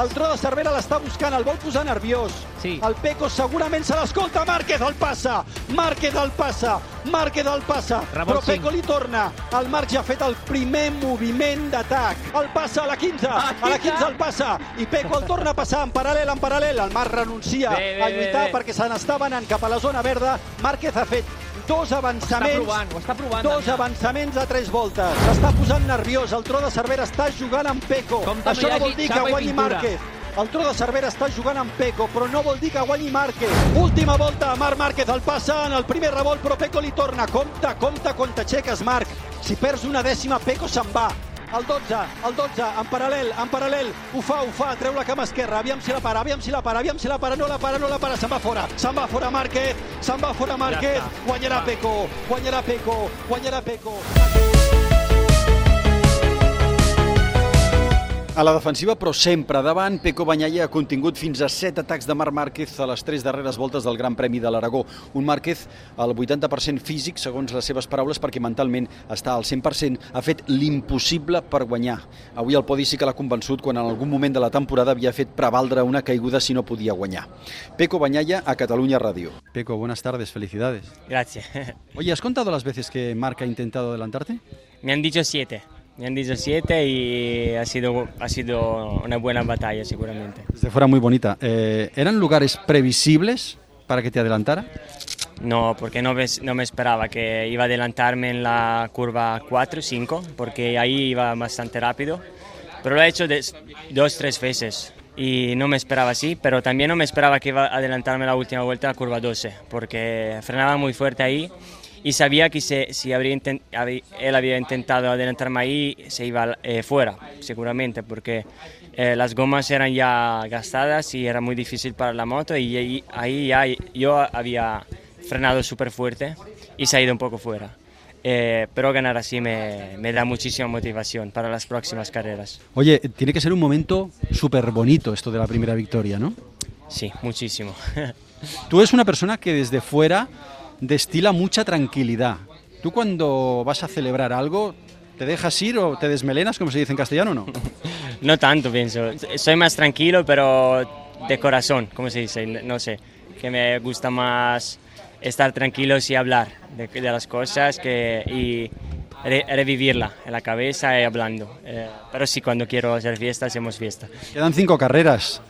El tro de Cervera l'està buscant, el vol posar nerviós. Sí. El Peco segurament se l'escolta. Márquez el passa, Márquez el passa, Márquez el passa. Ramon Però Peco li torna. El Marc ja ha fet el primer moviment d'atac. El passa a la 15, a la 15 el passa. I Peco el torna a passar en paral·lel, en paral·lel. El Marc renuncia Bé, bé, a bé, lluitar bé. perquè se n'estava anant cap a la zona verda. Márquez ha fet dos Està avançaments provant, ho està provant. Dos Damià. avançaments a tres voltes. S'està posant nerviós. El tro de Cervera està jugant amb Peco. Compte, Això no vol dir que guanyi. Márquez. El tro de Cervera està jugant amb Peco, però no vol dir que guanyi Márquez. Última volta, Marc Márquez el passa en el primer revolt, però Peco li torna. Compte, compte quan t'aixeques, Marc. Si perds una dècima, Peco se'n va. El 12, el 12, en paral·lel, en paral·lel, ho fa, ho fa, treu la cama esquerra, aviam si la para, aviam si la para, aviam si la para, no la para, no la para, se'n va fora, se'n va fora Márquez, se'n va fora Márquez, està. guanyarà Peco, guanyarà Peco, guanyarà Peco. A la defensiva, però sempre davant, Peco Banyaia ha contingut fins a 7 atacs de Marc Márquez a les tres darreres voltes del Gran Premi de l'Aragó. Un Márquez al 80% físic, segons les seves paraules, perquè mentalment està al 100%, ha fet l'impossible per guanyar. Avui el podi sí que l'ha convençut quan en algun moment de la temporada havia fet prevaldre una caiguda si no podia guanyar. Peco Banyaia a Catalunya Radio. Peco, buenas tardes, felicidades. Gracias. Oye, ¿has contado las veces que Marc ha intentado adelantarte? Me han dicho siete. Me han dicho siete y ha sido, ha sido una buena batalla seguramente. Desde fuera muy bonita. Eh, ¿Eran lugares previsibles para que te adelantara? No, porque no, ves- no me esperaba que iba a adelantarme en la curva 4, 5, porque ahí iba bastante rápido. Pero lo he hecho des- dos, tres veces y no me esperaba así, pero también no me esperaba que iba a adelantarme la última vuelta a la curva 12, porque frenaba muy fuerte ahí y sabía que se- si habría él había intentado adelantarme ahí, se iba eh, fuera, seguramente, porque eh, las gomas eran ya gastadas y era muy difícil para la moto y ahí, ahí ya yo había frenado súper fuerte y se ha ido un poco fuera. Eh, pero ganar así me, me da muchísima motivación para las próximas carreras. Oye, tiene que ser un momento súper bonito esto de la primera victoria, ¿no? Sí, muchísimo. Tú eres una persona que desde fuera destila mucha tranquilidad. Tú cuando vas a celebrar algo, ¿te dejas ir o te desmelenas, como se dice en castellano, no? No tanto, pienso. Soy más tranquilo, pero de corazón, como se dice, no sé. Que me gusta más estar tranquilos y hablar de, de las cosas que, y re- revivirla en la cabeza y hablando. Eh, pero sí, cuando quiero hacer fiesta, hacemos fiesta. Quedan cinco carreras.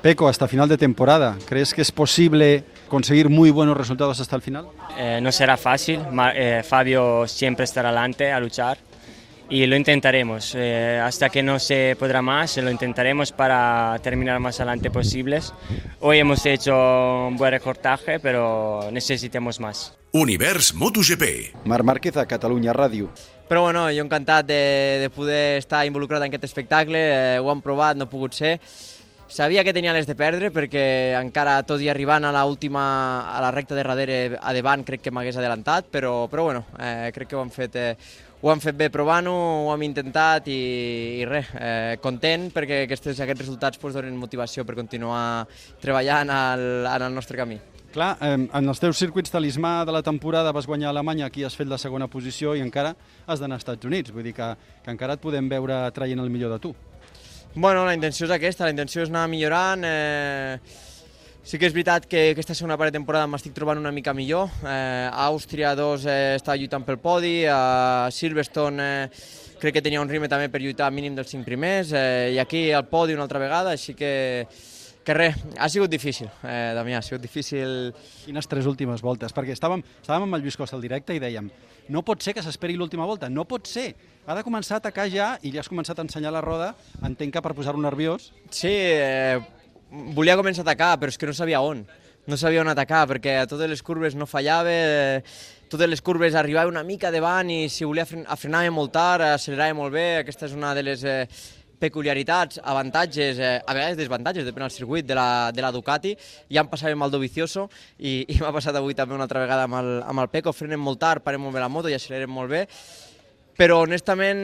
Peco, hasta final de temporada. ¿Crees que es posible conseguir muy buenos resultados hasta el final? Eh, no será fácil, Ma- eh, Fabio siempre estará adelante a luchar y lo intentaremos. Eh, hasta que no se podrá más, lo intentaremos para terminar más adelante posibles. Hoy hemos hecho un buen recortaje, pero necesitamos más. Univers MotoGP. Marc Márquez a Catalunya Ràdio. Però bueno, jo encantat de, de poder estar involucrat en aquest espectacle, eh, ho han provat, no ha pogut ser. Sabia que tenia les de perdre perquè encara tot i arribant a la última a la recta de darrere a davant crec que m'hagués adelantat, però, però bueno, eh, crec que ho han fet, eh, ho han fet bé provant-ho, ho hem intentat i, i res, eh, content perquè aquests, aquests resultats pues, donen motivació per continuar treballant al, en el nostre camí. Clar, eh, en els teus circuits talismà de la temporada vas guanyar a Alemanya, aquí has fet la segona posició i encara has d'anar als Estats Units. Vull dir que, que encara et podem veure traient el millor de tu. Bueno, la intenció és aquesta, la intenció és anar millorant. Eh, sí que és veritat que aquesta segona part de temporada m'estic trobant una mica millor. Eh, Àustria 2 eh, estava lluitant pel podi, a Silverstone eh, crec que tenia un ritme també per lluitar mínim dels 5 primers, eh, i aquí al podi una altra vegada, així que, que res, ha sigut difícil, eh, Damià, ha sigut difícil Quines tres últimes voltes? Perquè estàvem, estàvem amb el Lluís Costa al directe i dèiem no pot ser que s'esperi l'última volta, no pot ser. Ha de començar a atacar ja i ja has començat a ensenyar la roda, entenc que per posar-lo nerviós. Sí, eh, volia començar a atacar, però és que no sabia on. No sabia on atacar, perquè a totes les curves no fallava, eh, totes les curves arribava una mica davant i si volia fren afrenava molt tard, accelerava molt bé. Aquesta és una de les eh, peculiaritats, avantatges, eh, a vegades desavantatges, depèn del circuit de la, de la Ducati. Ja em passava amb el Dovizioso i, i m'ha passat avui també una altra vegada amb el, amb el Peco. Frenem molt tard, parem molt bé la moto i accelerem molt bé. Però honestament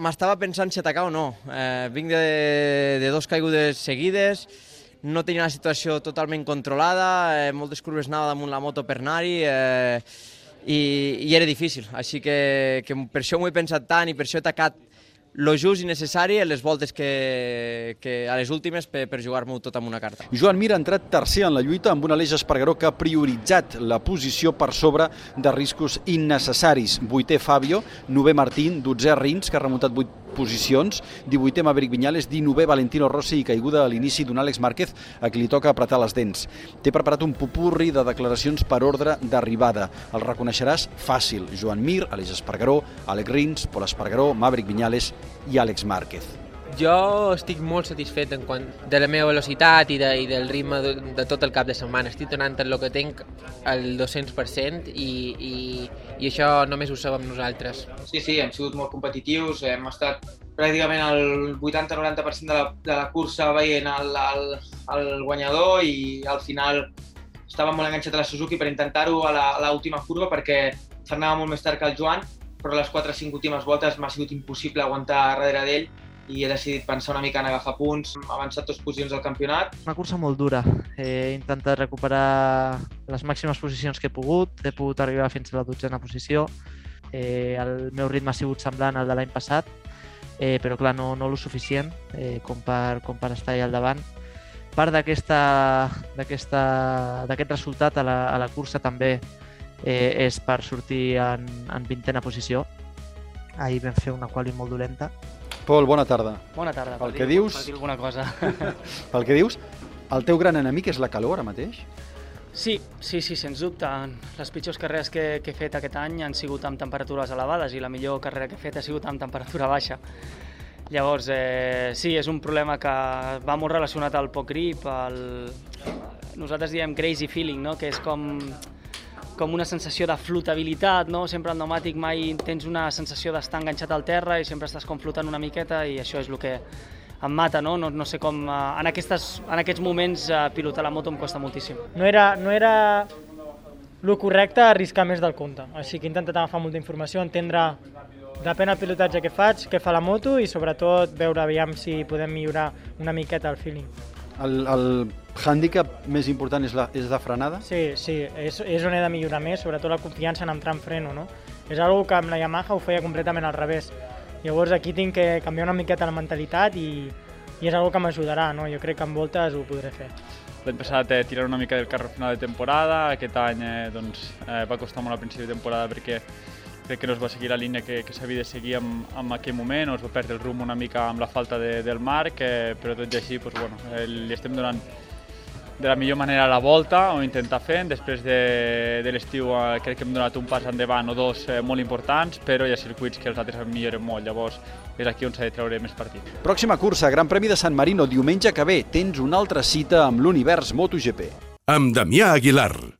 m'estava pensant si atacar o no. Eh, vinc de, de dos caigudes seguides, no tenia la situació totalment controlada, eh, moltes curves anava damunt la moto per anar-hi, eh, i, i era difícil. Així que, que per això m'ho he pensat tant i per això he atacat lo just i necessari en les voltes que, que a les últimes per, per jugar-m'ho tot amb una carta. Joan Mir ha entrat tercer en la lluita amb un Aleix Espargaró que ha prioritzat la posició per sobre de riscos innecessaris. Vuitè Fabio, novè Martín, dotzè Rins, que ha remuntat vuit posicions, 18è Maverick Viñales, 19è Valentino Rossi i caiguda a l'inici d'un Àlex Márquez a qui li toca apretar les dents. Té preparat un pupurri de declaracions per ordre d'arribada. El reconeixeràs fàcil. Joan Mir, Aleix Espargaró, Àlex Rins, Pol Espargaró, Maverick Viñales i Àlex Márquez. Jo estic molt satisfet en quant de la meva velocitat i, de, i del ritme de, de tot el cap de setmana. Estic donant el que tinc al 200% i, i, i això només ho sabem nosaltres. Sí, sí, hem sigut molt competitius, hem estat pràcticament el 80-90% de, la, de la cursa veient el, el, el guanyador i al final estava molt enganxat a la Suzuki per intentar-ho a l'última curva perquè frenava molt més tard que el Joan, però les 4-5 últimes voltes m'ha sigut impossible aguantar darrere d'ell i he decidit pensar una mica en agafar punts, avançar dos posicions del campionat. Una cursa molt dura, he intentat recuperar les màximes posicions que he pogut, he pogut arribar fins a la dotzena posició, eh, el meu ritme ha sigut semblant al de l'any passat, eh, però clar, no, no lo suficient eh, com, per, com per estar allà al davant. Part d'aquest resultat a la, a la cursa també eh, és per sortir en, en vintena posició. Ahir vam fer una quali molt dolenta, Pol, bona tarda. Bona tarda. Pel per que dius- Per dir alguna cosa. Pel que dius, el teu gran enemic és la calor ara mateix? sí, sí, sí, sens dubte. Les pitjors carreres que, que he fet aquest any han sigut amb temperatures elevades i la millor carrera que he fet ha sigut amb temperatura baixa. Llavors, eh, sí, és un problema que va molt relacionat al poc grip, al... nosaltres diem crazy feeling, no? que és com, com una sensació de flotabilitat, no? sempre al pneumàtic mai tens una sensació d'estar enganxat al terra i sempre estàs com flotant una miqueta i això és el que em mata, no? No, no sé com... eh, En, aquestes, en aquests moments eh, pilotar la moto em costa moltíssim. no era, no era el correcte arriscar més del compte. Així que he intentat agafar molta informació, entendre depèn del pilotatge que faig, què fa la moto i sobretot veure aviam si podem millorar una miqueta el feeling. El, el hàndicap més important és la, és la frenada? Sí, sí, és, és on he de millorar més, sobretot la confiança en entrar en freno, no? És una que amb la Yamaha ho feia completament al revés. Llavors aquí tinc que canviar una miqueta la mentalitat i, i és una que m'ajudarà, no? Jo crec que en voltes ho podré fer. L'any passat eh, tirar una mica del carro final de temporada, aquest any eh, doncs, eh, va costar molt al principi de temporada perquè crec que no es va seguir la línia que, que s'havia de seguir en, en aquell moment, o es va perdre el rumb una mica amb la falta de, del marc, eh, però tot i així doncs, bueno, eh, li estem donant de la millor manera la volta o intentar fer. Després de, de l'estiu eh, crec que hem donat un pas endavant o dos eh, molt importants, però hi ha circuits que els altres milloren molt, llavors és aquí on s'ha de treure més partit. Pròxima cursa, Gran Premi de San Marino, diumenge que ve. Tens una altra cita amb l'univers MotoGP. Amb Damià Aguilar.